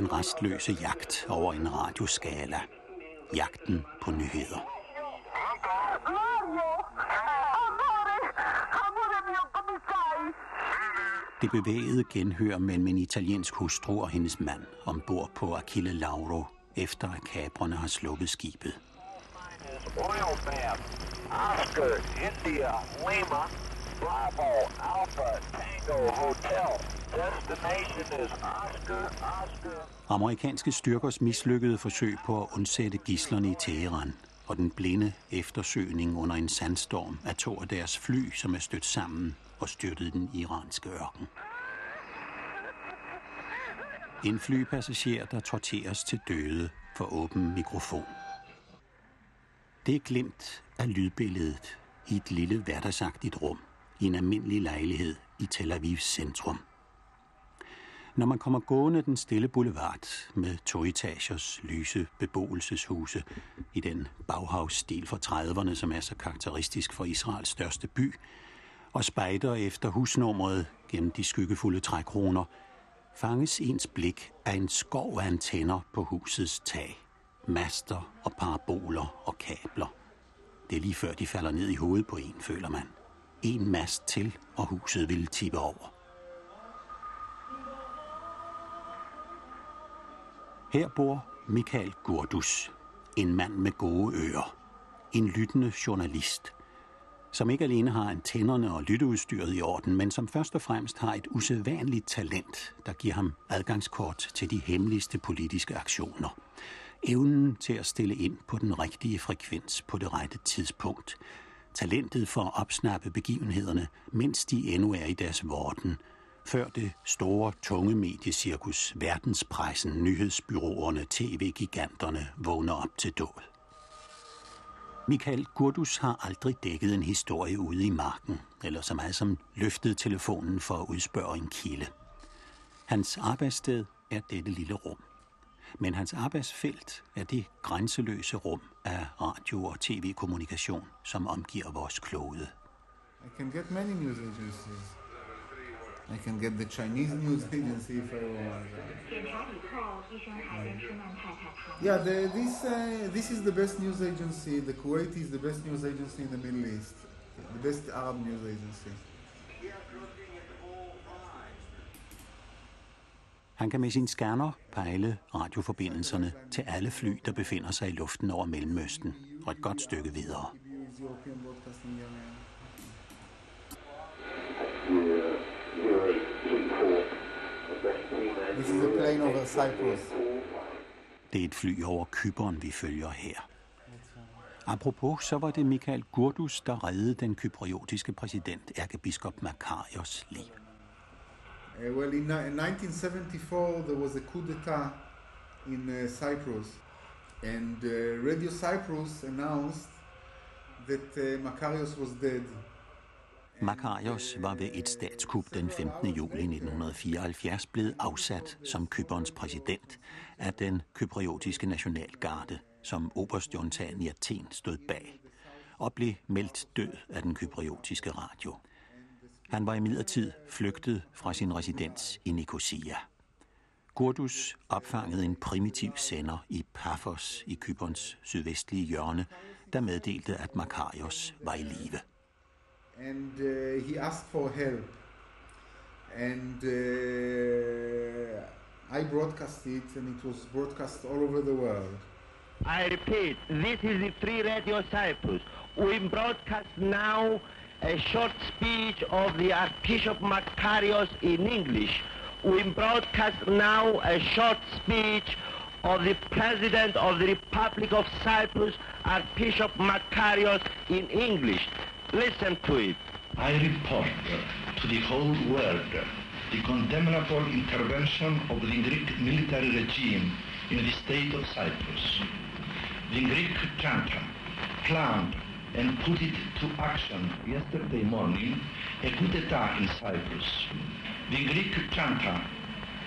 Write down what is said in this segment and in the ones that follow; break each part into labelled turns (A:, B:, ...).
A: Den restløse jagt over en radioskala. Jagten på nyheder. Det bevægede genhør mellem en italiensk hustru og hendes mand ombord på Achille Lauro, efter at kabrerne har sluppet skibet. Oscar, India, Lima, Bravo, Alpha, Tango, Hotel. Destination is Oscar, Oscar. Amerikanske styrkers mislykkede forsøg på at undsætte gislerne i Teheran og den blinde eftersøgning under en sandstorm af to af deres fly, som er stødt sammen og styrtet den iranske ørken. En flypassager, der torteres til døde for åben mikrofon. Det er glemt af lydbilledet i et lille hverdagsagtigt rum i en almindelig lejlighed i Tel Avivs centrum. Når man kommer gående den stille boulevard med toetagers lyse beboelseshuse i den Bauhaus-stil fra 30'erne, som er så karakteristisk for Israels største by, og spejder efter husnummeret gennem de skyggefulde trækroner, fanges ens blik af en skov af antenner på husets tag. Master og paraboler og kabler. Det er lige før de falder ned i hovedet på en, føler man. En mast til, og huset ville tippe over. Her bor Michael Gurdus, en mand med gode ører. En lyttende journalist – som ikke alene har antennerne og lytteudstyret i orden, men som først og fremmest har et usædvanligt talent, der giver ham adgangskort til de hemmeligste politiske aktioner. Evnen til at stille ind på den rigtige frekvens på det rette tidspunkt. Talentet for at opsnappe begivenhederne, mens de endnu er i deres vorden, før det store, tunge mediecirkus, verdenspressen, nyhedsbyråerne, tv-giganterne vågner op til død. Michael Gurdus har aldrig dækket en historie ude i marken, eller så meget som løftet telefonen for at udspørge en kilde. Hans arbejdssted er dette lille rum. Men hans arbejdsfelt er det grænseløse rum af radio- og tv-kommunikation, som omgiver vores klode.
B: I can get many news agencies. I can get the Chinese news agency if I want. Yeah, the, this uh, this is the best news agency. The Kuwaiti is the best news agency in the Middle East. The best Arab news agency.
A: Han kan med sin scanner pejle radioforbindelserne til alle fly, der befinder sig i luften over Mellemøsten og et godt stykke videre.
B: This is a plane over Cyprus.
A: Det er et fly over Kypern, vi følger her. Apropos, så var det Michael Gurdus, der reddede den kypriotiske præsident, ærkebiskop Makarios liv.
B: Uh, well, in, in 1974, there was a coup d'etat in uh, Cyprus, and uh, Radio Cyprus announced that uh, Makarios was dead.
A: Makarios var ved et statskup den 15. juli 1974 blevet afsat som Kyperns præsident af den kypriotiske nationalgarde, som oberstjuntagen i Athen stod bag, og blev meldt død af den kypriotiske radio. Han var imidlertid flygtet fra sin residens i Nicosia. Gurdus opfangede en primitiv sender i Paphos i Kyperns sydvestlige hjørne, der meddelte, at Makarios var i live.
B: And uh, he asked for help. And uh, I broadcast it, and it was broadcast all over the world.
C: I repeat, this is the Free Radio Cyprus. We broadcast now a short speech of the Archbishop Makarios in English. We broadcast now a short speech of the President of the Republic of Cyprus, Archbishop Makarios, in English. Listen to it.
D: I report to the whole world the condemnable intervention of the Greek military regime in the state of Cyprus. The Greek junta planned and put it to action yesterday morning a coup d'etat in Cyprus. The Greek junta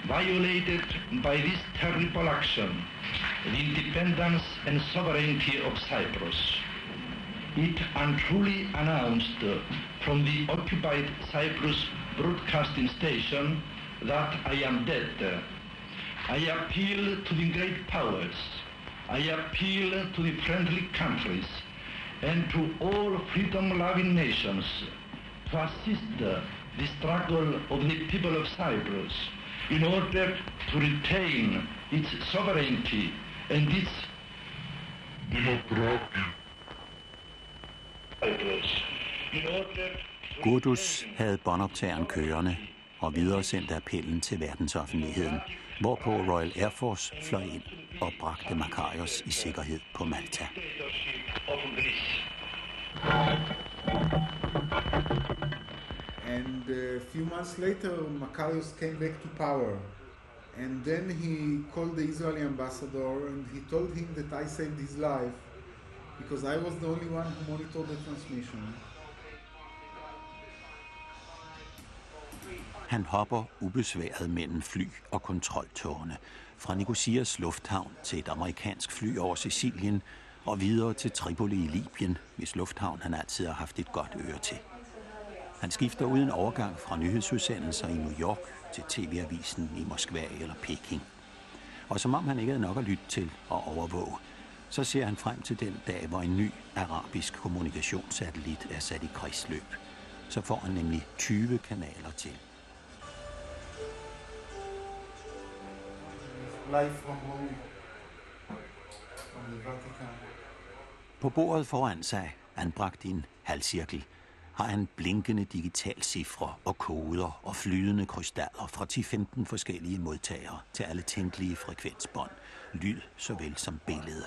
D: violated by this terrible action the independence and sovereignty of Cyprus. It untruly announced from the occupied Cyprus broadcasting station that I am dead. I appeal to the great powers. I appeal to the friendly countries and to all freedom-loving nations to assist the struggle of the people of Cyprus in order to retain its sovereignty and its democracy.
A: Gurdus havde båndoptageren kørende og videresendte appellen til verdensoffentligheden, hvorpå Royal Air Force fløj ind og bragte Makarios i sikkerhed på Malta.
B: And a few months later, Makarios came back to power. And then he called the Israeli ambassador and he told him that I saved his life because I was the only one who monitored the transmission.
A: Han hopper ubesværet mellem fly og kontroltårne fra Nicosias lufthavn til et amerikansk fly over Sicilien og videre til Tripoli i Libyen, hvis lufthavn han altid har haft et godt øre til. Han skifter uden overgang fra nyhedsudsendelser i New York til tv-avisen i Moskva eller Peking. Og som om han ikke havde nok at lytte til og overvåge, så ser han frem til den dag, hvor en ny arabisk kommunikationssatellit er sat i kredsløb. Så får han nemlig 20 kanaler til.
B: Live from home.
A: På bordet foran sig, anbragt i en halvcirkel, har han blinkende digitalcifre og koder og flydende krystaller fra 10-15 forskellige modtagere til alle tænkelige frekvensbånd, lyd såvel som billede,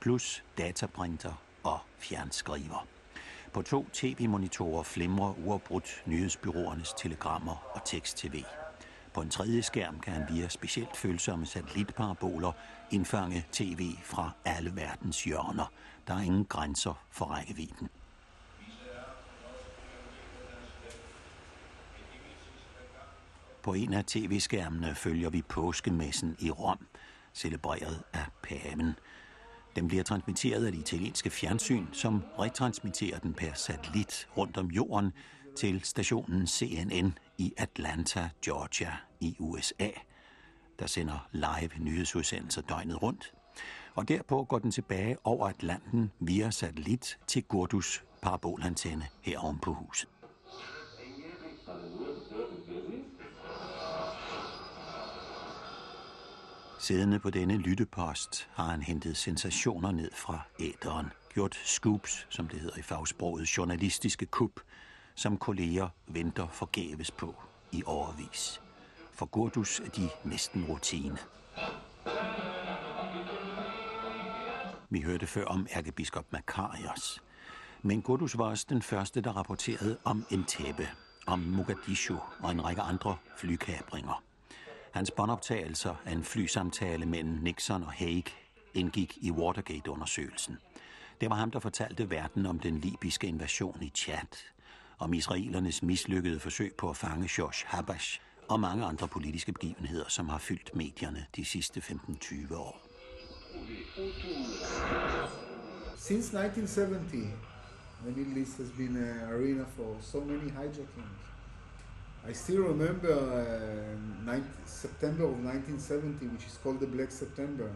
A: plus dataprinter og fjernskriver. På to tv-monitorer flimrer uafbrudt nyhedsbyråernes telegrammer og tekst-tv. På en tredje skærm kan han via specielt følsomme satellitparaboler indfange tv fra alle verdens hjørner. Der er ingen grænser for rækkevidden. På en af tv-skærmene følger vi påskemessen i Rom, celebreret af paven. Den bliver transmitteret af det italienske fjernsyn, som retransmitterer den per satellit rundt om jorden til stationen CNN i Atlanta, Georgia i USA, der sender live nyhedsudsendelser døgnet rundt. Og derpå går den tilbage over Atlanten via satellit til Gurdus parabolantenne her på huset. Siddende på denne lyttepost har han hentet sensationer ned fra æderen, gjort scoops, som det hedder i fagsproget, journalistiske kup, som kolleger venter forgæves på i overvis. For Gurdus er de næsten rutine. Vi hørte før om ærkebiskop Makarios. Men Gurdus var også den første, der rapporterede om en tæppe, om Mogadishu og en række andre flykabringer. Hans båndoptagelser af en flysamtale mellem Nixon og Haig indgik i Watergate-undersøgelsen. Det var ham, der fortalte verden om den libyske invasion i Chad, om israelernes mislykkede forsøg på at fange George Habash og mange andre politiske begivenheder, som har fyldt medierne de sidste 15-20 år.
B: Since 1970, the Middle East has been an arena for so many hijackings. I still remember uh, 19, September of 1970, which is called the Black September,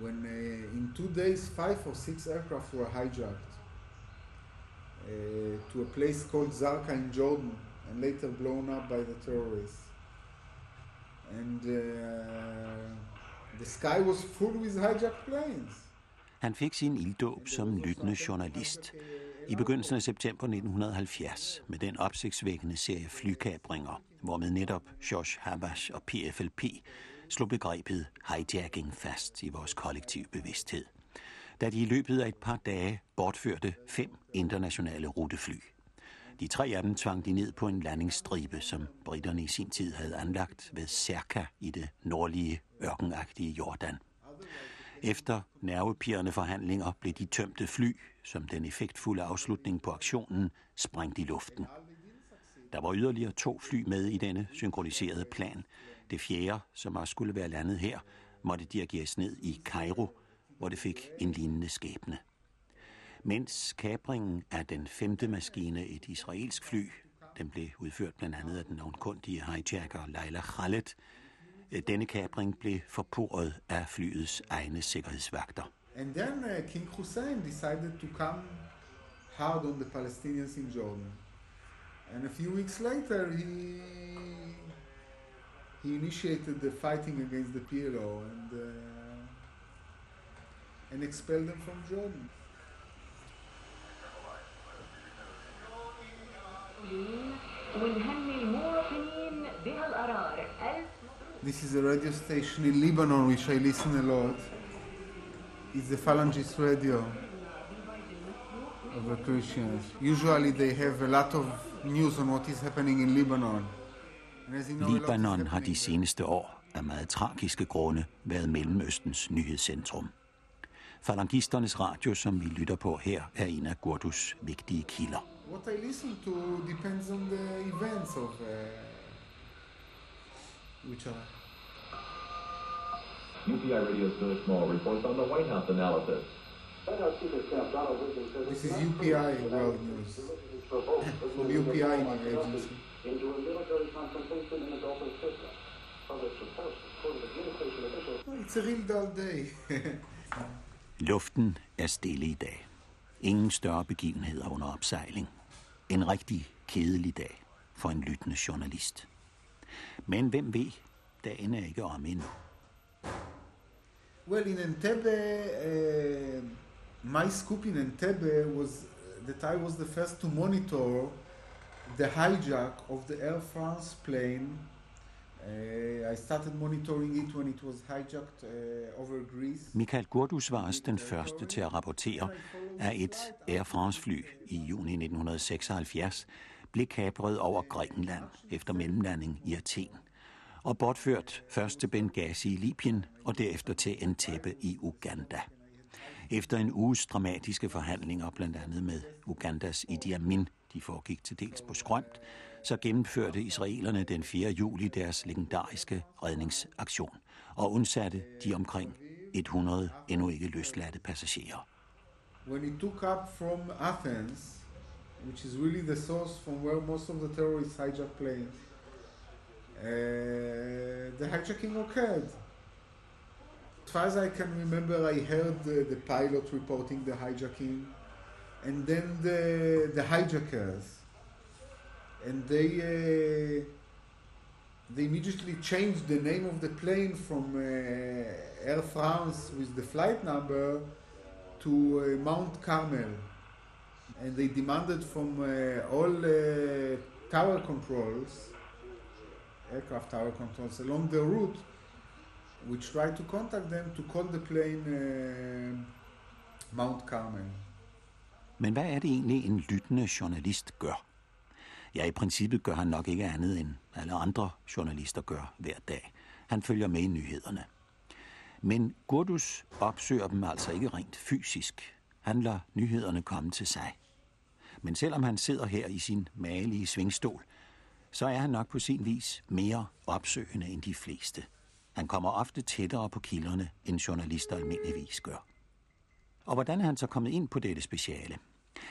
B: when uh, in two days five or six aircraft were hijacked uh, to a place called Zarqa in Jordan and later blown up by the terrorists. And uh, the sky was full with hijacked planes.
A: Han fik sin ilddåb som lyttende journalist i begyndelsen af september 1970 med den opsigtsvækkende serie flykabringer, hvormed netop Josh Habash og PFLP slog begrebet hijacking fast i vores kollektive bevidsthed, da de i løbet af et par dage bortførte fem internationale rutefly. De tre af dem tvang de ned på en landingsstribe, som britterne i sin tid havde anlagt ved Serka i det nordlige ørkenagtige Jordan. Efter nervepirrende forhandlinger blev de tømte fly, som den effektfulde afslutning på aktionen, sprængt i luften. Der var yderligere to fly med i denne synkroniserede plan. Det fjerde, som også skulle være landet her, måtte dirigeres ned i Cairo, hvor det fik en lignende skæbne. Mens kapringen af den femte maskine, et israelsk fly, den blev udført blandt andet af den navnkundige hijacker Leila Khaled, denne kapring blev forpurret af flyets egne sikkerhedsvagter.
B: And then uh, King Hussein decided to come hard on the Palestinians in Jordan. And a few weeks later, he he initiated the fighting against the PLO and uh, and expelled them from Jordan. This is a radio station in Lebanon which I listen a lot. It's the Phalangist radio of the Christians. Usually they have a lot of news on what is happening in Lebanon.
A: Libanon har de seneste år af meget tragiske grunde været Mellemøstens nyhedscentrum. Falangisternes radio, som vi lytter på her, er en af Gurdus vigtige kilder.
B: What I listen to depends on the events of uh, are.
E: UPI Radio Stuart Small reports on the White House analysis.
B: This is UPI World News from UPI agency.
E: Into a military confrontation in the Gulf of.
B: Oh, It's a real dull day.
A: Luften er stille i dag. Ingen større begivenheder under opsejling. En rigtig kedelig dag for en lyttende journalist. Men hvem ved, dagen er ikke om endnu.
B: well, in Entebbe, uh, my scoop in Entebbe was that I was the first to monitor the hijack of the Air France plane. Uh, I started monitoring it when it was hijacked uh, over Greece.
A: Michael Gurdus var også den første til at rapportere, at et Air France-fly i juni 1976 blev kapret over Grækenland efter mellemlanding i Athen og bortført først til Benghazi i Libyen og derefter til Entebbe i Uganda. Efter en uges dramatiske forhandlinger, blandt andet med Ugandas Idi Amin, de foregik til dels på skrømt, så gennemførte israelerne den 4. juli deres legendariske redningsaktion og undsatte de omkring 100 endnu ikke løsladte passagerer.
B: When it took up from Athens, which is really the source from where most of the terrorists hijack planes, uh, the hijacking occurred. As far as I can remember, I heard the, the pilot reporting the hijacking, and then the the hijackers, and they uh, they immediately changed the name of the plane from uh, Air France with the flight number to uh, Mount Carmel, and they demanded from uh, all uh, tower controls, aircraft tower controls along the route, which tried to contact them to call the plane uh, Mount Carmen.
A: Men hvad er det egentlig, en lyttende journalist gør? Ja, i princippet gør han nok ikke andet, end alle andre journalister gør hver dag. Han følger med i nyhederne. Men Gurdus opsøger dem altså ikke rent fysisk. Han lader nyhederne komme til sig. Men selvom han sidder her i sin malige svingstol, så er han nok på sin vis mere opsøgende end de fleste. Han kommer ofte tættere på kilderne, end journalister almindeligvis gør. Og hvordan er han så kommet ind på dette speciale?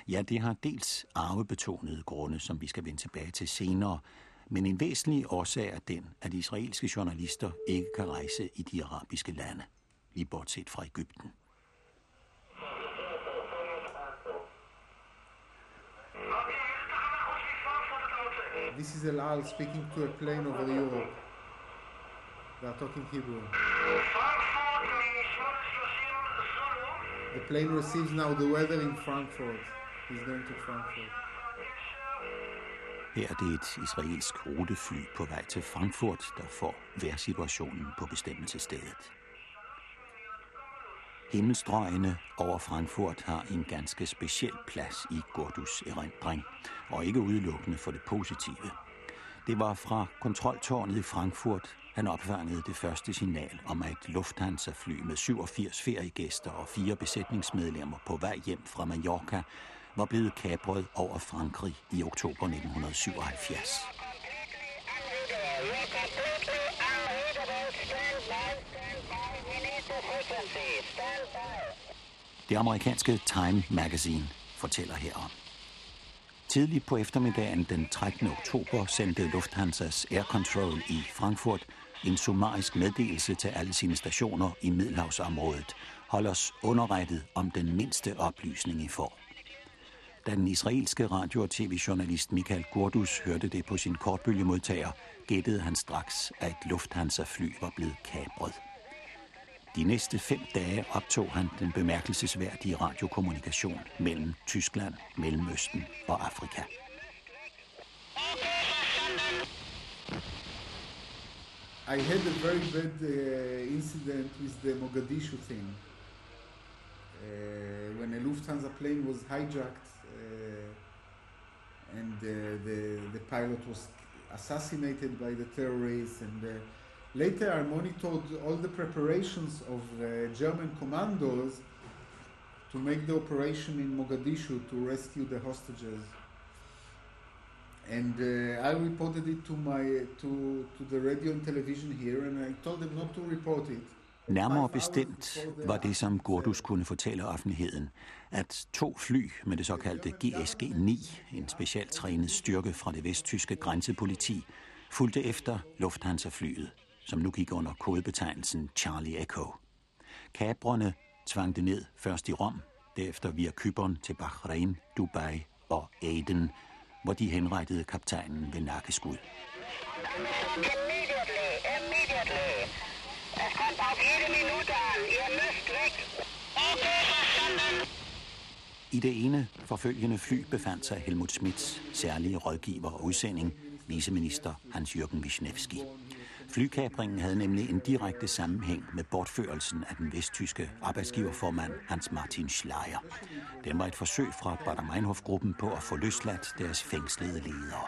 A: Ja, det har dels arvebetonede grunde, som vi skal vende tilbage til senere, men en væsentlig årsag er den, at israelske journalister ikke kan rejse i de arabiske lande, lige bortset fra Ægypten.
B: This is El Al speaking to a plane over Europe. They are talking Hebrew. The plane receives now the weather in Frankfurt. He's going to Frankfurt.
A: Her er det et israelsk rutefly på vej til Frankfurt, der får vejrsituationen på bestemmelsesstedet. Himmelstrøgene over Frankfurt har en ganske speciel plads i Gordus erindring, og ikke udelukkende for det positive. Det var fra kontroltårnet i Frankfurt, han opfangede det første signal om, at Lufthansa-fly med 87 feriegæster og fire besætningsmedlemmer på vej hjem fra Mallorca var blevet kapret over Frankrig i oktober 1977. Det amerikanske Time Magazine fortæller herom. Tidligt på eftermiddagen den 13. oktober sendte Lufthansas Air Control i Frankfurt en summarisk meddelelse til alle sine stationer i Middelhavsområdet. Hold os underrettet om den mindste oplysning, I får. Da den israelske radio- og tv-journalist Michael Gordus hørte det på sin kortbølgemodtager, gættede han straks, at et Lufthansa-fly var blevet kabret. De næste fem dage optog han den bemærkelsesværdige radiokommunikation mellem Tyskland, Mellemøsten og Afrika.
B: I had a very bad uh, incident with the Mogadishu thing. Uh, when a Lufthansa plane was hijacked uh, and uh, the, the pilot was assassinated by the terrorists and uh, later I monitored all the preparations of uh, German commandos to make the operation in Mogadishu to rescue the hostages. And uh, I reported it to my to to the radio and television here, and I told them not to report it.
A: Nærmere bestemt var det, som Gordus kunne fortælle offentligheden, at to fly med det såkaldte GSG-9, en specialtrænet styrke fra det vesttyske grænsepoliti, fulgte efter Lufthansa-flyet, som nu gik under kodebetegnelsen Charlie Echo. Kabrerne tvang det ned først i Rom, derefter via Kypern til Bahrain, Dubai og Aden, hvor de henrettede kaptajnen ved nakkeskud.
F: Immediately, immediately. Es kommt auf jede Minute an. Ihr müsst weg. Okay, verstanden.
A: I det ene forfølgende fly befandt sig Helmut Schmidts særlige rådgiver og udsending, viceminister Hans-Jørgen Wisniewski. Flykabringen havde nemlig en direkte sammenhæng med bortførelsen af den vesttyske arbejdsgiverformand Hans Martin Schleier. Den var et forsøg fra Bader Meinhof-gruppen på at få løsladt deres fængslede ledere.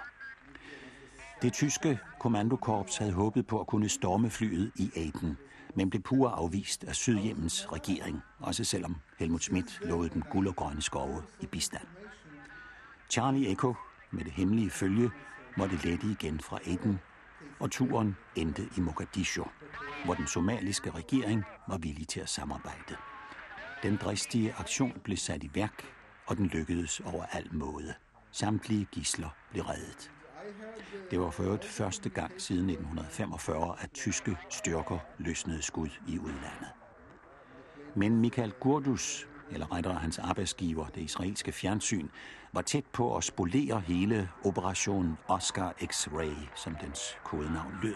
A: Det tyske kommandokorps havde håbet på at kunne storme flyet i Aden, men blev pure afvist af Sydhjemmens regering, også selvom Helmut Schmidt lovede dem guld og grønne skove i bistand. Charlie Echo med det hemmelige følge måtte lette igen fra Aden og turen endte i Mogadishu, hvor den somaliske regering var villig til at samarbejde. Den dristige aktion blev sat i værk, og den lykkedes over al måde. Samtlige gisler blev reddet. Det var for øvrigt første gang siden 1945, at tyske styrker løsnede skud i udlandet. Men Michael Gurdus, eller rettere hans arbejdsgiver, det israelske fjernsyn, var tæt på at spolere hele Operation Oscar X-Ray, som dens kodenavn lød,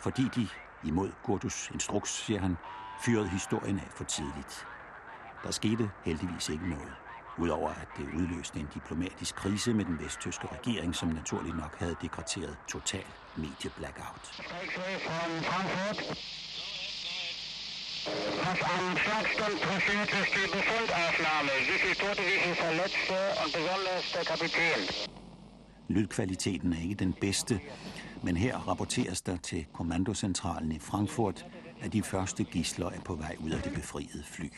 A: fordi de, imod Gurdus instruks, siger han, fyrede historien af for tidligt. Der skete heldigvis ikke noget, udover at det udløste en diplomatisk krise med den vesttyske regering, som naturligt nok havde dekreteret total medieblackout.
F: Was am Flagstund passiert ist die Befundaufnahme. Wie viele Tote, wie viele Verletzte und besonders der Kapitän.
A: Lydkvaliteten er ikke den bedste, men her rapporteres der til kommandocentralen i Frankfurt, at de første gisler er på vej ud af det befriede fly.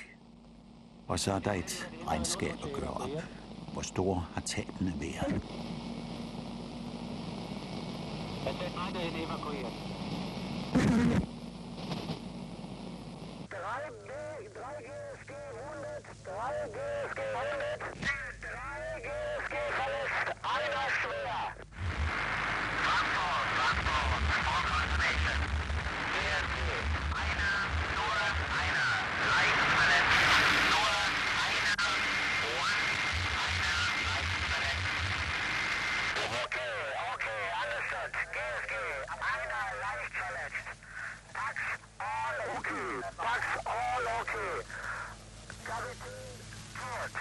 A: Og så er der et regnskab at gøre op. Hvor store har tabene været?
F: Drei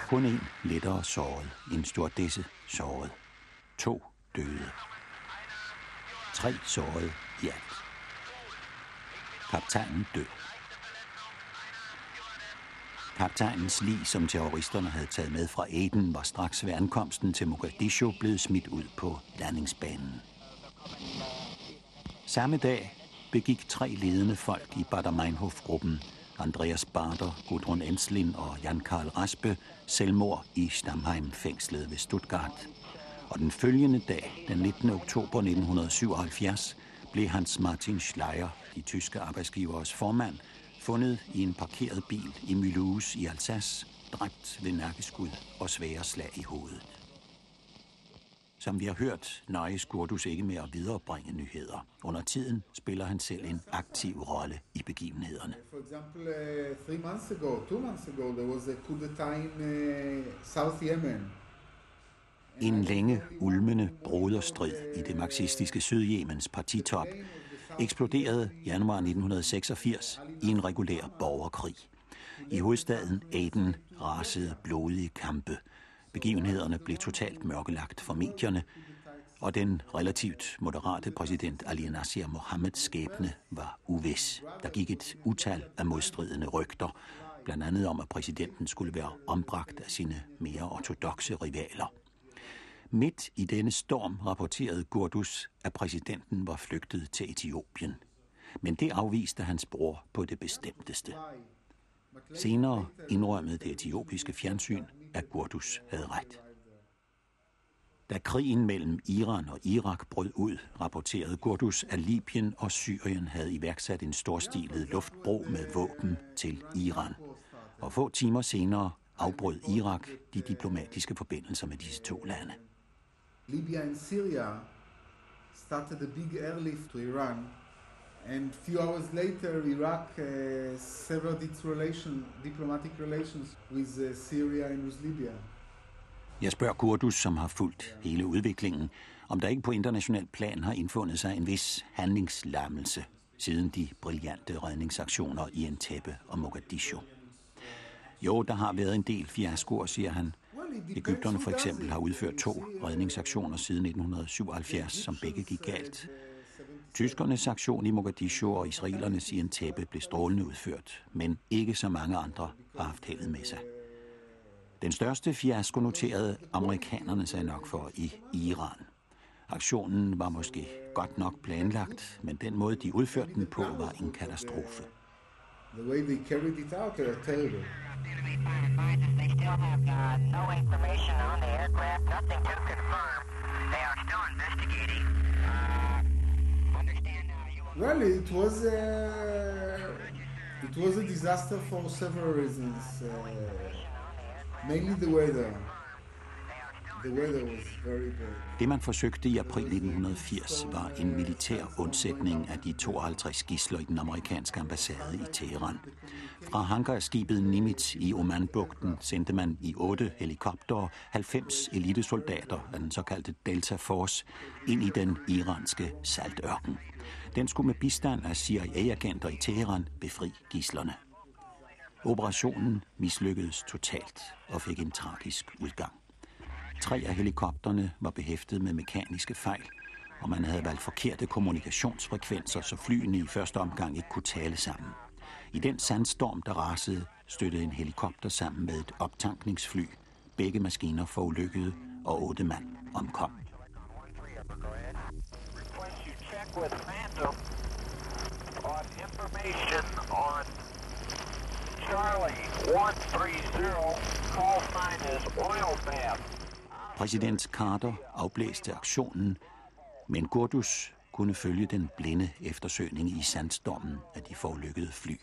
A: Kun en lettere såret, en stewardesse såret. To døde. Tre såret i alt. Kaptajnen død. Kaptajnens lig, som terroristerne havde taget med fra Aden, var straks ved ankomsten til Mogadishu blevet smidt ud på landingsbanen. Samme dag begik tre ledende folk i Bader Meinhof-gruppen, Andreas Bader, Gudrun Enslin og Jan Karl Raspe, selvmord i Stamheim-fængslet ved Stuttgart. Og den følgende dag, den 19. oktober 1977, blev Hans Martin Schleier, de tyske arbejdsgiveres formand, fundet i en parkeret bil i Mulhouse i Alsace, dræbt ved nakkeskud og svære slag i hovedet. Som vi har hørt, nøjes Gurdus ikke med at viderebringe nyheder. Under tiden spiller han selv en aktiv rolle i begivenhederne.
B: For example, uh, three months ago, two months ago, there was a coup d'etat in uh, South Yemen.
A: En længe ulmende broderstrid i det marxistiske Sydjemens partitop eksploderede januar 1986 i en regulær borgerkrig. I hovedstaden Aden rasede blodige kampe. Begivenhederne blev totalt mørkelagt for medierne, og den relativt moderate præsident Ali Nasser Mohammeds skæbne var uvis. Der gik et utal af modstridende rygter, blandt andet om, at præsidenten skulle være ombragt af sine mere ortodoxe rivaler. Midt i denne storm rapporterede Gurdus, at præsidenten var flygtet til Etiopien. Men det afviste hans bror på det bestemteste. Senere indrømmede det etiopiske fjernsyn, at Gurdus havde ret. Da krigen mellem Iran og Irak brød ud, rapporterede Gurdus, at Libyen og Syrien havde iværksat en storstilet luftbro med våben til Iran. Og få timer senere afbrød Irak de diplomatiske forbindelser med disse to lande.
B: Libya and Syria started a big airlift to Iran, and few hours later, Iraq uh, severed its relation, diplomatic relations with uh, Syria and with Libya.
A: Jeg spørger Kurdus, som har fulgt hele udviklingen, om der ikke på international plan har indfundet sig en vis handlingslammelse siden de brillante redningsaktioner i Entebbe og Mogadishu. Jo, der har været en del fiaskoer, siger han. Ægypterne for eksempel har udført to redningsaktioner siden 1977, som begge gik galt. Tyskernes aktion i Mogadishu og israelernes i Entebbe blev strålende udført, men ikke så mange andre har haft heldet med sig. Den største fiasko noterede amerikanerne sig nok for i Iran. Aktionen var måske godt nok planlagt, men den måde, de udførte den på, var en katastrofe.
B: The way they carried it out are terrible.
F: They still have uh, no information on the aircraft, nothing to confirm. They are still investigating. Uh, understand uh, you will
B: Well, it was a, it was a disaster for several reasons. Uh, mainly the weather. The weather was very bad.
A: Det, man forsøgte i april 1980, var en militær undsætning af de 52 gisler i den amerikanske ambassade i Teheran. Fra hangarskibet Nimitz i Omanbugten sendte man i otte helikoptere 90 elitesoldater af den såkaldte Delta Force ind i den iranske saltørken. Den skulle med bistand af CIA-agenter i Teheran befri gislerne. Operationen mislykkedes totalt og fik en tragisk udgang. Tre af helikopterne var behæftet med mekaniske fejl, og man havde valgt forkerte kommunikationsfrekvenser, så flyene i første omgang ikke kunne tale sammen. I den sandstorm, der rasede, støttede en helikopter sammen med et optankningsfly. Begge maskiner forulykkede, og otte mand omkom.
F: With Phantom on information on Charlie 130. Call sign is oil bath.
A: Præsident Carter afblæste aktionen, men Gurdus kunne følge den blinde eftersøgning i sandstormen af de forulykkede fly,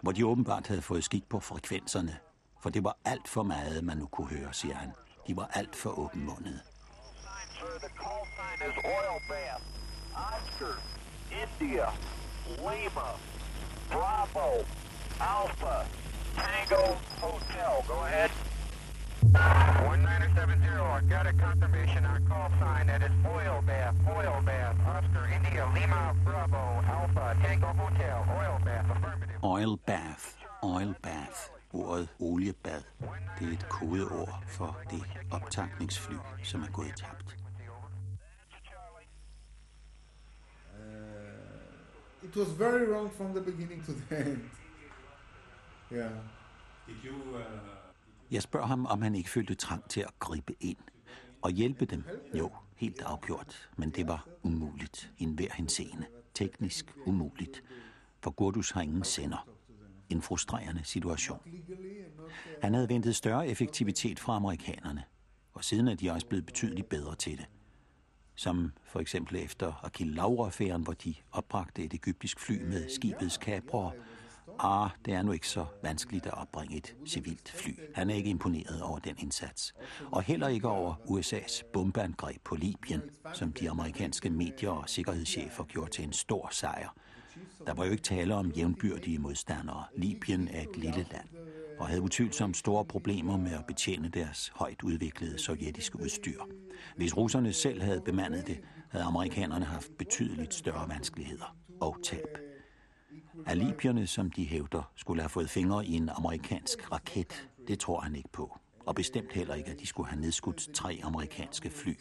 A: hvor de åbenbart havde fået skik på frekvenserne, for det var alt for meget, man nu kunne høre, siger han. De var alt for åbenmundede.
F: Oscar, India, Lima, Bravo, Alpha, Tango, Hotel. Go ahead. 1970, I got a confirmation on call sign that it's oil bath, oil bath. Oscar, India, Lima, Bravo, Alpha, Tango, Hotel, oil bath, affirmative.
A: Oil bath, oil bath. Ordet oliebad, det er et kodeord for det optankningsfly, som er gået tabt.
B: It was very wrong from the beginning to the end. Yeah.
A: Jeg spørger ham, om han ikke følte trang til at gribe ind og hjælpe dem. Jo, helt afgjort, men det var umuligt i enhver henseende. Teknisk umuligt, for Gurdus har ingen sender. En frustrerende situation. Han havde ventet større effektivitet fra amerikanerne, og siden er de også blevet betydeligt bedre til det. Som for eksempel efter Akil Laura-affæren, hvor de opbragte et egyptisk fly med skibets kaprere, Ah, det er nu ikke så vanskeligt at opbringe et civilt fly. Han er ikke imponeret over den indsats. Og heller ikke over USA's bombeangreb på Libyen, som de amerikanske medier og sikkerhedschefer gjorde til en stor sejr. Der var jo ikke tale om jævnbyrdige modstandere. Libyen er et lille land og havde utvivlsomt store problemer med at betjene deres højt udviklede sovjetiske udstyr. Hvis russerne selv havde bemandet det, havde amerikanerne haft betydeligt større vanskeligheder og tab. Alibierne, som de hævder, skulle have fået fingre i en amerikansk raket, det tror han ikke på. Og bestemt heller ikke, at de skulle have nedskudt tre amerikanske fly.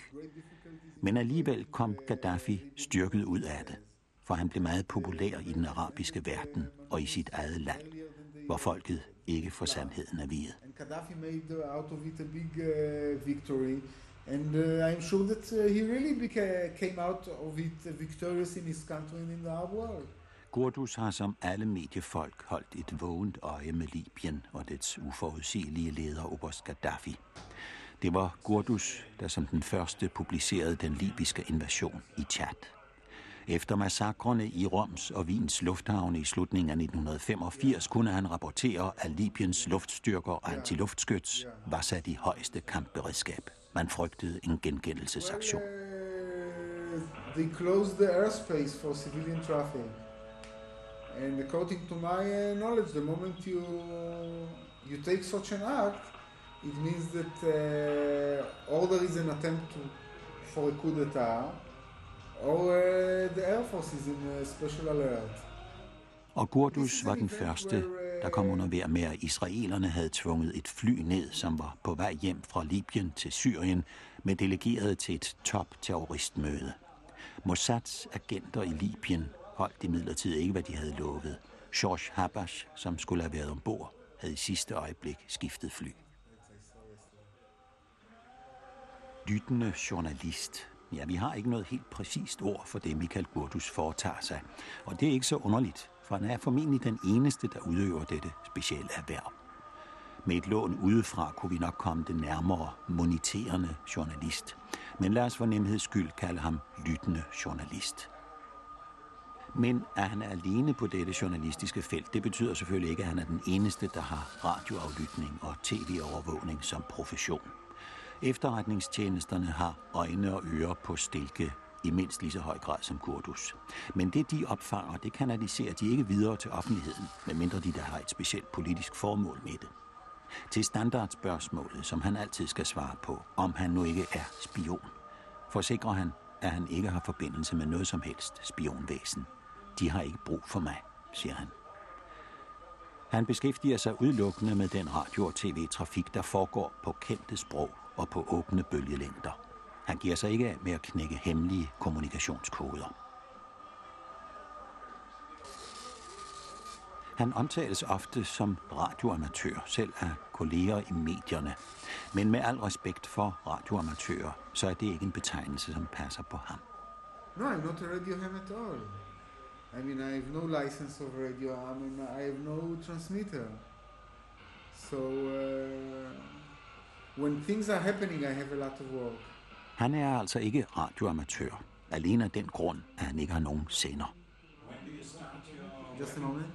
A: Men alligevel kom Gaddafi styrket ud af det, for han blev meget populær i den arabiske verden og i sit eget land, hvor folket ikke får sandheden at vide.
B: And Gaddafi made out of it a big uh, victory. And uh, I'm sure that uh, he really came out of it victorious in his country and in the Arab world.
A: Gurdus har som alle mediefolk holdt et vågent øje med Libyen og dets uforudsigelige leder Oberst Gaddafi. Det var Gurdus, der som den første publicerede den libyske invasion i Chad. Efter massakrene i Roms og Wiens lufthavne i slutningen af 1985 kunne han rapportere, at Libyens luftstyrker og antiluftskyts var sat i højeste kampberedskab. Man frygtede en gengældelsesaktion.
B: Uh, they closed the airspace for civilian traffic. And according to my uh, knowledge, the moment you you take such an act, it means that uh, all there is an attempt to, for a coup d'état, or uh, the Air Force is in a special alert.
A: Og Gurdus var den første, der kom under vejr med, at israelerne havde tvunget et fly ned, som var på vej hjem fra Libyen til Syrien, med delegeret til et top-terroristmøde. Mossads agenter i Libyen holdt imidlertid ikke, hvad de havde lovet. George Habash, som skulle have været ombord, havde i sidste øjeblik skiftet fly. Lyttende journalist. Ja, vi har ikke noget helt præcist ord for det, Michael Gurdus foretager sig. Og det er ikke så underligt, for han er formentlig den eneste, der udøver dette specielle erhverv. Med et lån udefra kunne vi nok komme det nærmere moniterende journalist. Men lad os for nemheds skyld kalde ham lyttende journalist. Men at han er alene på dette journalistiske felt, det betyder selvfølgelig ikke, at han er den eneste, der har radioaflytning og tv-overvågning som profession. Efterretningstjenesterne har øjne og ører på stilke i mindst lige så høj grad som Kurdus. Men det, de opfanger, det kanaliserer de ikke videre til offentligheden, medmindre de der har et specielt politisk formål med det. Til standardspørgsmålet, som han altid skal svare på, om han nu ikke er spion, forsikrer han, at han ikke har forbindelse med noget som helst spionvæsen. De har ikke brug for mig, siger han. Han beskæftiger sig udelukkende med den radio- og tv-trafik, der foregår på kendte sprog og på åbne bølgelængder. Han giver sig ikke af med at knække hemmelige kommunikationskoder. Han omtales ofte som radioamatør, selv af kolleger i medierne. Men med al respekt for radioamatører, så er det ikke en betegnelse, som passer på ham.
B: No, I'm not a radio ham at all. I mean, I have no license of radio. I mean, I have no transmitter. So uh, when things are happening, I have a lot of work.
A: Han er altså ikke radioamatør, alene af den grund, at han ikke har nogen sender.
B: Just a moment.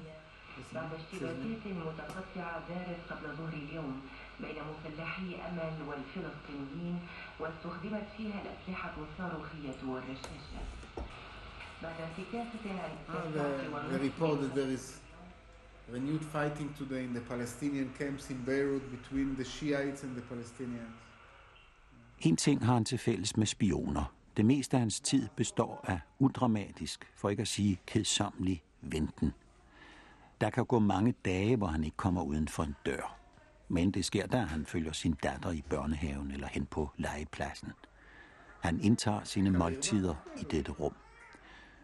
B: Just a
G: بعد
B: moment.
G: اشتباكات متقطعة دارت قبل ظهر اليوم بين مفلحي أمل والفلسطينيين واستخدمت فيها الأسلحة الصاروخية والرشاشات بعد انتكاسة عن
B: Ah, renewed fighting today in the Palestinian camps in Beirut between the Shiites and the Palestinians.
A: En ting har han til fælles med spioner. Det meste af hans tid består af udramatisk, for ikke at sige kedsommelig, venten. Der kan gå mange dage, hvor han ikke kommer uden for en dør. Men det sker, da han følger sin datter i børnehaven eller hen på legepladsen. Han indtager sine måltider i dette rum.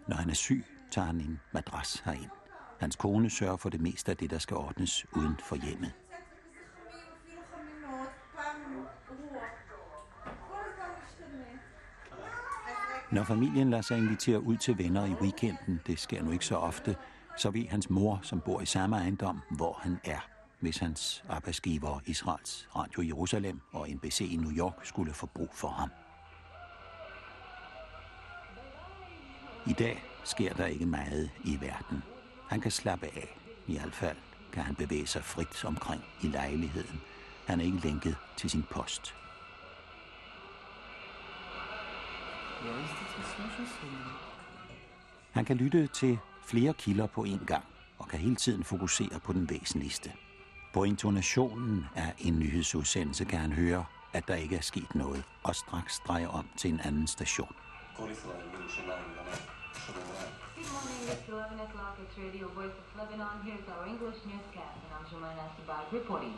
A: Når han er syg, tager han en madras herind. Hans kone sørger for det meste af det, der skal ordnes uden for hjemmet. Når familien lader sig invitere ud til venner i weekenden, det sker nu ikke så ofte, så ved hans mor, som bor i samme ejendom, hvor han er, hvis hans arbejdsgiver Israels Radio Jerusalem og NBC i New York skulle få brug for ham. I dag sker der ikke meget i verden. Han kan slappe af. I hvert fald kan han bevæge sig frit omkring i lejligheden. Han er ikke lænket til sin post. Han kan lytte til flere kilder på én gang og kan hele tiden fokusere på den væsentligste. På intonationen af en nyhedsudsendelse kan han høre, at der ikke er sket noget, og straks dreje om til en anden station.
G: Good morning, it's 11 o'clock. It's Radio Voice of Lebanon. Here's our English newscast, and I'm Jumana Sibag reporting.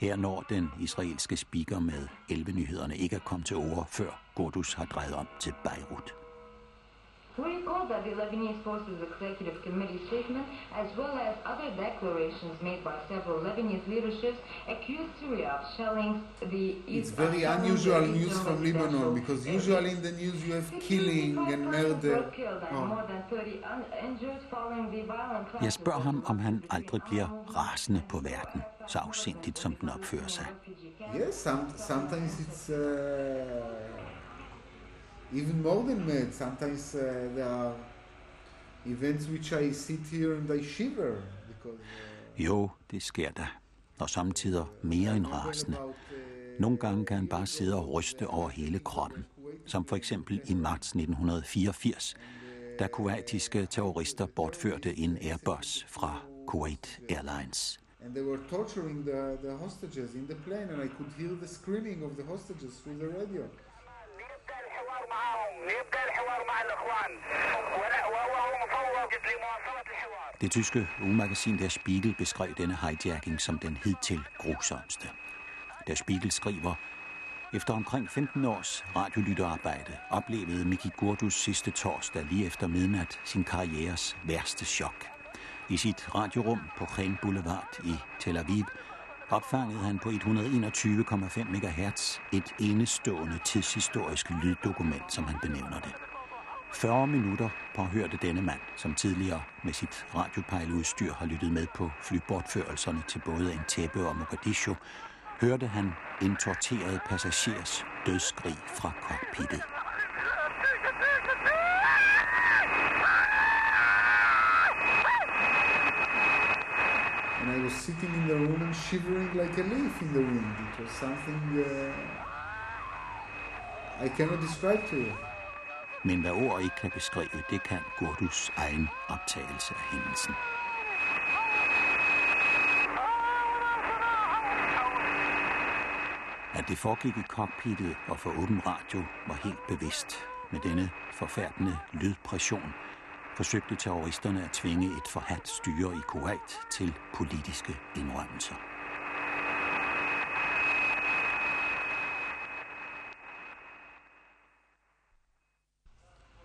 A: Her når den israelske speaker med 11 nyhederne ikke er kommet til ord, før Gordus har drejet om til Beirut.
G: We recall that the Lebanese Forces Executive Committee statement, as well as other declarations made by several Lebanese leaderships, accused Syria of shelling the
B: It's very unusual news from Lebanon because usually in the news you have killing and murder.
G: were killed and
B: Oh.
G: more than 30 un- injured the violent
A: Jeg
G: clashes
A: spørger ham, om han aldrig bliver rasende på verden, så afsindigt som den opfører sig.
B: Yes, some, sometimes it's uh, even more than mad. Sometimes uh, there are events which I sit here and I shiver because. Uh,
A: Jo, det sker da. Og samtidig mere end rasende. Nogle gange kan han bare sidde og ryste over hele kroppen. Som for eksempel i marts 1984, da kuwaitiske terrorister bortførte en Airbus fra Kuwait Airlines.
B: and they were torturing the, the hostages in the plane, and I could hear the screaming of the hostages through the radio.
F: يبدا الحوار معهم يبدا الحوار مع الاخوان ولا وهو مفوض لمواصله الحوار
A: Det tyske ugemagasin Der Spiegel beskrev denne hijacking som den hidtil grusomste. Der Spiegel skriver, efter omkring 15 års radiolytterarbejde oplevede Miki Gurdus sidste torsdag lige efter midnat sin karrieres værste chok. I sit radiorum på Khen Boulevard i Tel Aviv opfangede han på 121,5 MHz et enestående tidshistorisk lyddokument, som han benævner det. 40 minutter påhørte denne mand, som tidligere med sit radiopejleudstyr har lyttet med på flybortførelserne til både Entebbe og Mogadishu, hørte han en torteret passagers dødskrig fra cockpittet.
B: I was sitting in the room and shivering like a leaf in the wind. It was something uh, I cannot describe to you.
A: Men hvad ord ikke kan beskrive, det kan Gurdus egen optagelse af hændelsen. At det foregik i cockpittet og for åben radio var helt bevidst. Med denne forfærdende lydpression forsøgte terroristerne at tvinge et forhat styre i Kuwait til politiske indrømmelser.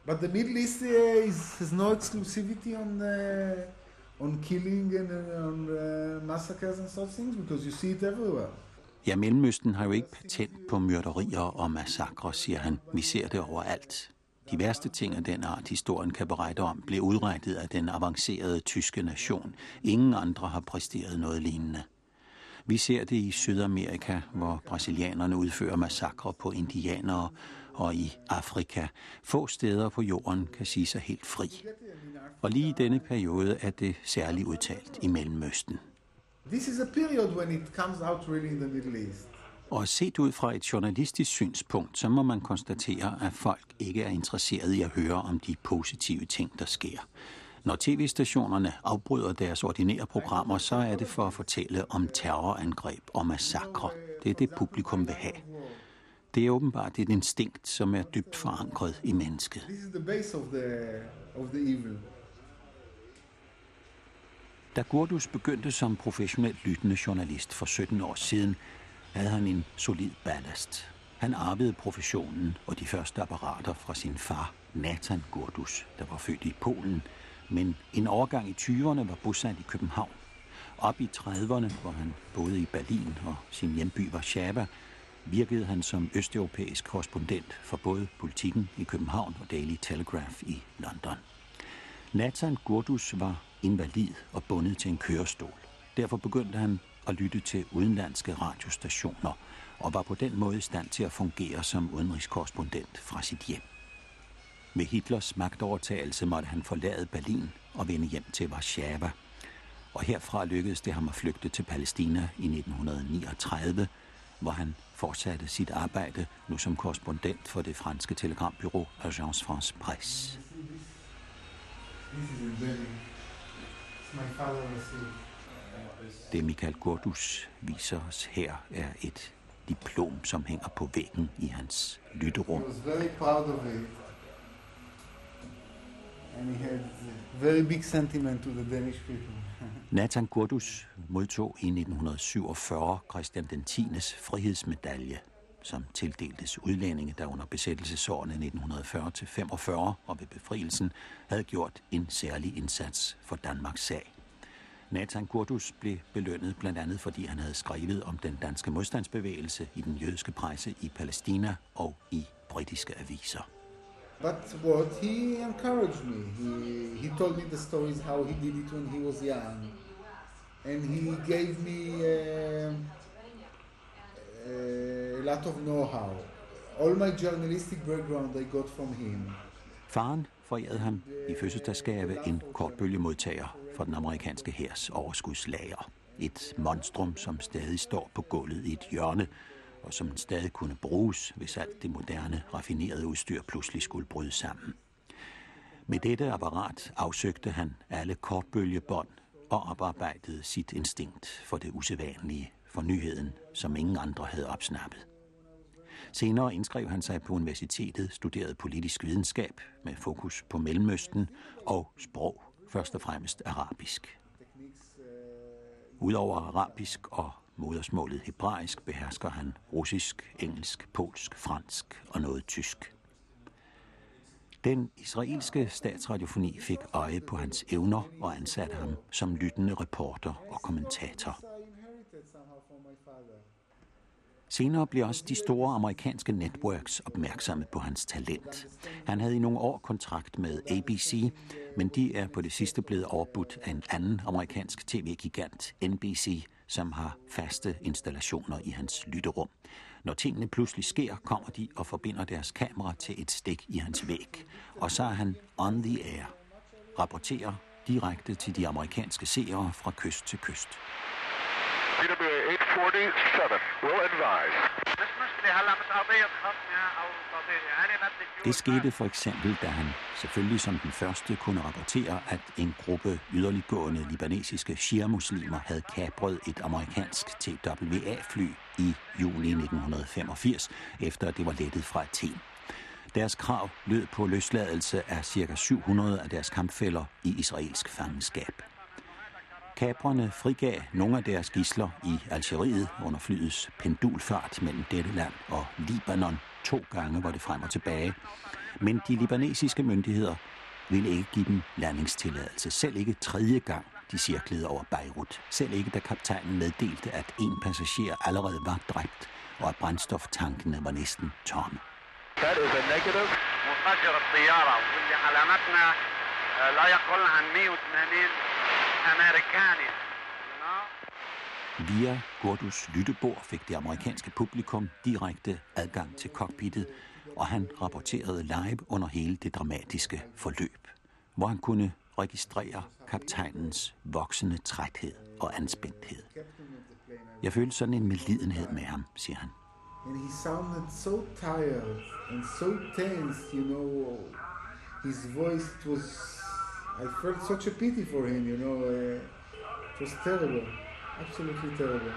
B: But the Middle East uh, is, has no exclusivity on uh, on killing and uh, on uh, massacres and such things because you see it everywhere.
A: Ja, Mellemøsten har jo ikke patent på myrderier og massakre, siger han. Vi ser det overalt. De værste ting af den art, historien kan berette om, blev udrettet af den avancerede tyske nation. Ingen andre har præsteret noget lignende. Vi ser det i Sydamerika, hvor brasilianerne udfører massakre på indianere, og i Afrika. Få steder på jorden kan sige sig helt fri. Og lige i denne periode er det særligt udtalt i Mellemøsten.
B: This is a period when it comes out really in the Middle East.
A: Og set ud fra et journalistisk synspunkt, så må man konstatere, at folk ikke er interesseret i at høre om de positive ting, der sker. Når tv-stationerne afbryder deres ordinære programmer, så er det for at fortælle om terrorangreb og massakre. Det er det, publikum vil have. Det er åbenbart et instinkt, som er dybt forankret i mennesket. Da Gurdus begyndte som professionelt lyttende journalist for 17 år siden, havde han en solid ballast. Han arvede professionen og de første apparater fra sin far, Nathan Gurdus, der var født i Polen, men en overgang i 20'erne var bosat i København. Op i 30'erne, hvor han boede i Berlin og sin hjemby Warszawa, virkede han som østeuropæisk korrespondent for både Politiken i København og Daily Telegraph i London. Nathan Gurdus var invalid og bundet til en kørestol. Derfor begyndte han at lytte til udenlandske radiostationer og var på den måde i stand til at fungere som udenrigskorrespondent fra sit hjem. Med Hitlers magtovertagelse måtte han forlade Berlin og vende hjem til Warszawa. Og herfra lykkedes det ham at flygte til Palæstina i 1939, hvor han fortsatte sit arbejde nu som korrespondent for det franske telegrambyrå Agence France Presse.
B: This is a It's my father received.
A: Det Michael Gordus viser os her er et diplom, som hænger på væggen i hans
B: He
A: lytterum.
B: was very proud of it. And he had very big sentiment to the Danish people.
A: Nathan Gordus modtog i 1947 Christian den 10. frihedsmedalje, som tildeltes udlændinge, der under besættelsesårene 1940-45 og ved befrielsen havde gjort en særlig indsats for Danmarks sag. Nathan Gordus blev belønnet blandt andet, fordi han havde skrevet om den danske modstandsbevægelse i den jødiske presse i Palæstina og i britiske aviser.
B: But what he encouraged me. He he told me the stories how he did it when he was young, and he gave me uh, a lot of know-how. All my journalistic background I got from him.
A: Faren forærede ham i fødselsdagsgave en kortbølgemodtager fra den amerikanske hærs overskudslager. Et monstrum, som stadig står på gulvet i et hjørne, og som stadig kunne bruges, hvis alt det moderne, raffinerede udstyr pludselig skulle bryde sammen. Med dette apparat afsøgte han alle kortbølgebånd og oparbejdede sit instinkt for det usædvanlige, for nyheden, som ingen andre havde opsnappet. Senere indskrev han sig på universitetet, studerede politisk videnskab med fokus på Mellemøsten og sprog, først og fremmest arabisk. Udover arabisk og modersmålet hebraisk behersker han russisk, engelsk, polsk, fransk og noget tysk. Den israelske statsradiofoni fik øje på hans evner og ansatte ham som lyttende reporter og kommentator.
B: I inherited somehow from my father.
A: Senere blev også de store amerikanske networks opmærksomme på hans talent. Han havde i nogle år kontrakt med ABC, men de er på det sidste blevet overbudt af en anden amerikansk tv-gigant, NBC, som har faste installationer i hans lytterum. Når tingene pludselig sker, kommer de og forbinder deres kamera til et stik i hans væg. Og så er han on the air. Rapporterer direkte til de amerikanske seere fra kyst til kyst.
H: TWA 847 will advise.
A: Det skete for eksempel, da han selvfølgelig som den første kunne rapportere, at en gruppe yderliggående libanesiske shia-muslimer havde kapret et amerikansk TWA-fly i juli 1985, efter at det var lettet fra Athen. Deres krav lød på løsladelse af ca. 700 af deres kampfælder i israelsk fangenskab. Kaprerne frigav nogle af deres gisler i Algeriet under flyets pendulfart mellem dette land og Libanon. To gange var det frem og tilbage. Men de libanesiske myndigheder ville ikke give dem landingstilladelse. Selv ikke tredje gang, de cirklede over Beirut. Selv ikke, da kaptajnen meddelte, at en passager allerede var dræbt, og at brændstoftankene var næsten tomme.
H: That is a negative.
I: منفجر الطيارة واللي علامتنا آه، لا يقل عن 180 Americanis.
A: Via Gordus lyttebord fik det amerikanske publikum direkte adgang til cockpittet, og han rapporterede live under hele det dramatiske forløb, hvor han kunne registrere kaptajnens voksende træthed og anspændthed. Jeg følte sådan en medlidenhed med ham, siger han.
B: And he sounded so tired and so tense, you know. His voice was I felt such a pity for him, you know. Uh, it was terrible. Absolutely terrible.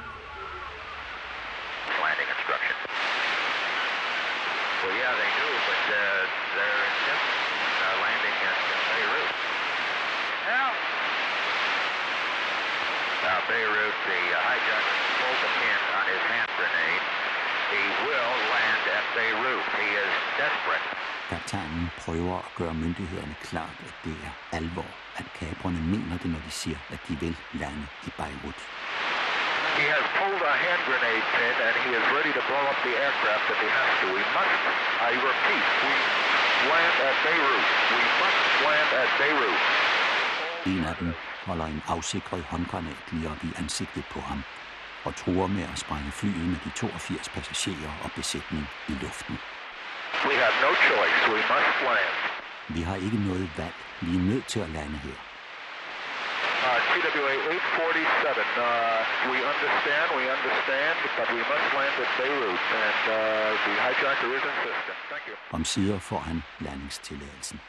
I: Landing instruction. Well, yeah, they do, but uh, they're intense uh, landing at uh, Beirut. Help! Now, Beirut, the uh, hijacker pulled the pin on his hand grenade. He will land at Beirut. He is desperate.
A: Kaptajnen prøver at gøre myndighederne klart, at det er alvor, at kabrerne mener det, når de siger, at de vil lande i Beirut.
H: He has pulled a hand grenade pin and he is ready to blow up the aircraft if he has to. We must, I repeat, we land at Beirut. We must land at Beirut.
A: En af dem holder en afsikret håndgranat lige op i ansigtet på ham og truer med at sprænge flyet med de 82 passagerer og besætning i luften.
H: We have no choice. We must land.
A: Vi har ikke noget valg. Vi er nødt til at lande her.
H: Uh, TWA 847, uh, we understand, we understand, but we must land at Beirut, and uh, the hijacker is insistent. Thank you.
A: Om sider får han landingstilladelsen.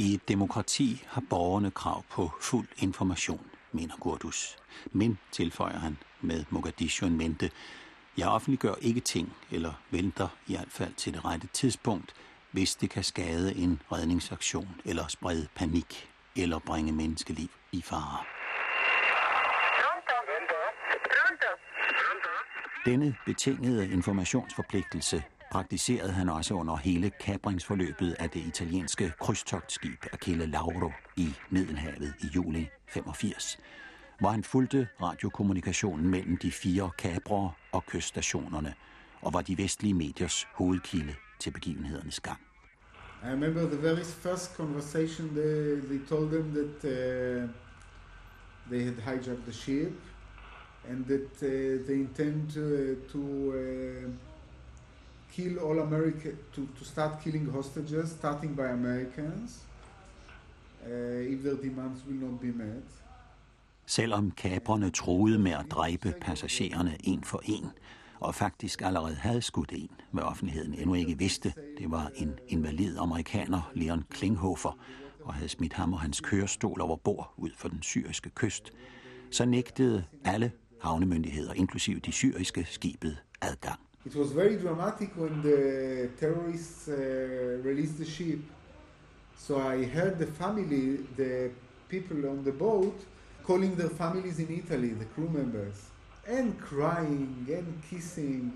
A: I et demokrati har borgerne krav på fuld information, mener Gurdus. Men, tilføjer han med Mogadishu en mente, jeg offentliggør ikke ting, eller venter i hvert fald til det rette tidspunkt, hvis det kan skade en redningsaktion, eller sprede panik, eller bringe menneskeliv i fare. Denne betingede informationsforpligtelse praktiserede han også under hele kabringsforløbet af det italienske krydstogtskib Achille Lauro i Middelhavet i juli 85, hvor han fulgte radiokommunikationen mellem de fire kabrere og kyststationerne, og var de vestlige mediers hovedkilde til begivenhedernes gang.
B: I remember the very first conversation. They, they told them that uh, they had hijacked the ship, and that uh, they intend to, uh, to uh, kill all America to, to start killing hostages, starting by Americans, uh, if their demands will not be met.
A: Selvom kabrerne troede med at dræbe passagererne en for en, og faktisk allerede havde skudt en, hvad offentligheden endnu ikke vidste, det var en invalid amerikaner, Leon Klinghofer, og havde smidt ham og hans kørestol over bord ud for den syriske kyst, så nægtede alle havnemyndigheder, inklusive de syriske, skibet adgang.
B: It was very dramatic when the terrorists uh, released the ship. So I heard the family, the people on the boat, calling their families in Italy, the crew members, and crying and kissing.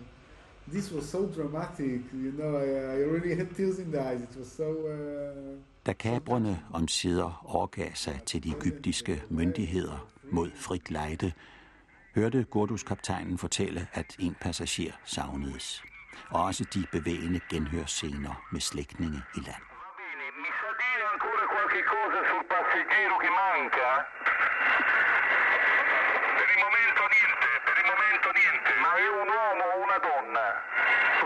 B: This was so dramatic, you know. I, I really had tears in the eyes. It was so. Uh,
A: Da kabrerne om sider overgav sig til de egyptiske myndigheder mod frit lejde, hørte Gordus-kaptajnen fortælle, at en passager savnedes. Og også de bevægende genhørsscener med slægtninge i land.
H: Per il momento niente. Ma è un uomo o una donna?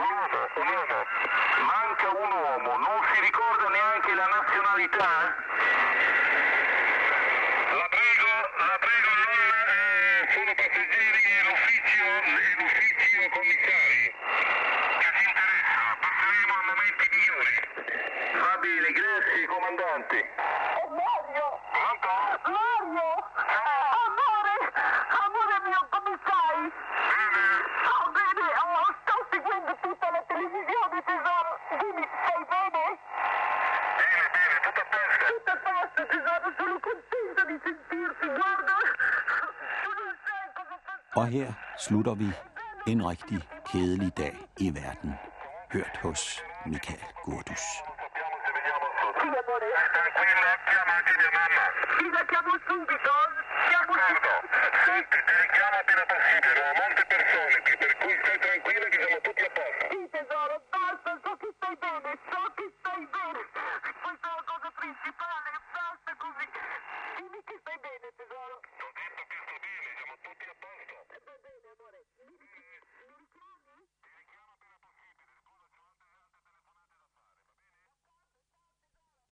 H: Un uomo, un uomo.
A: Og her slutter vi en rigtig kedelig dag i verden, hørt hos Michael Gurdus.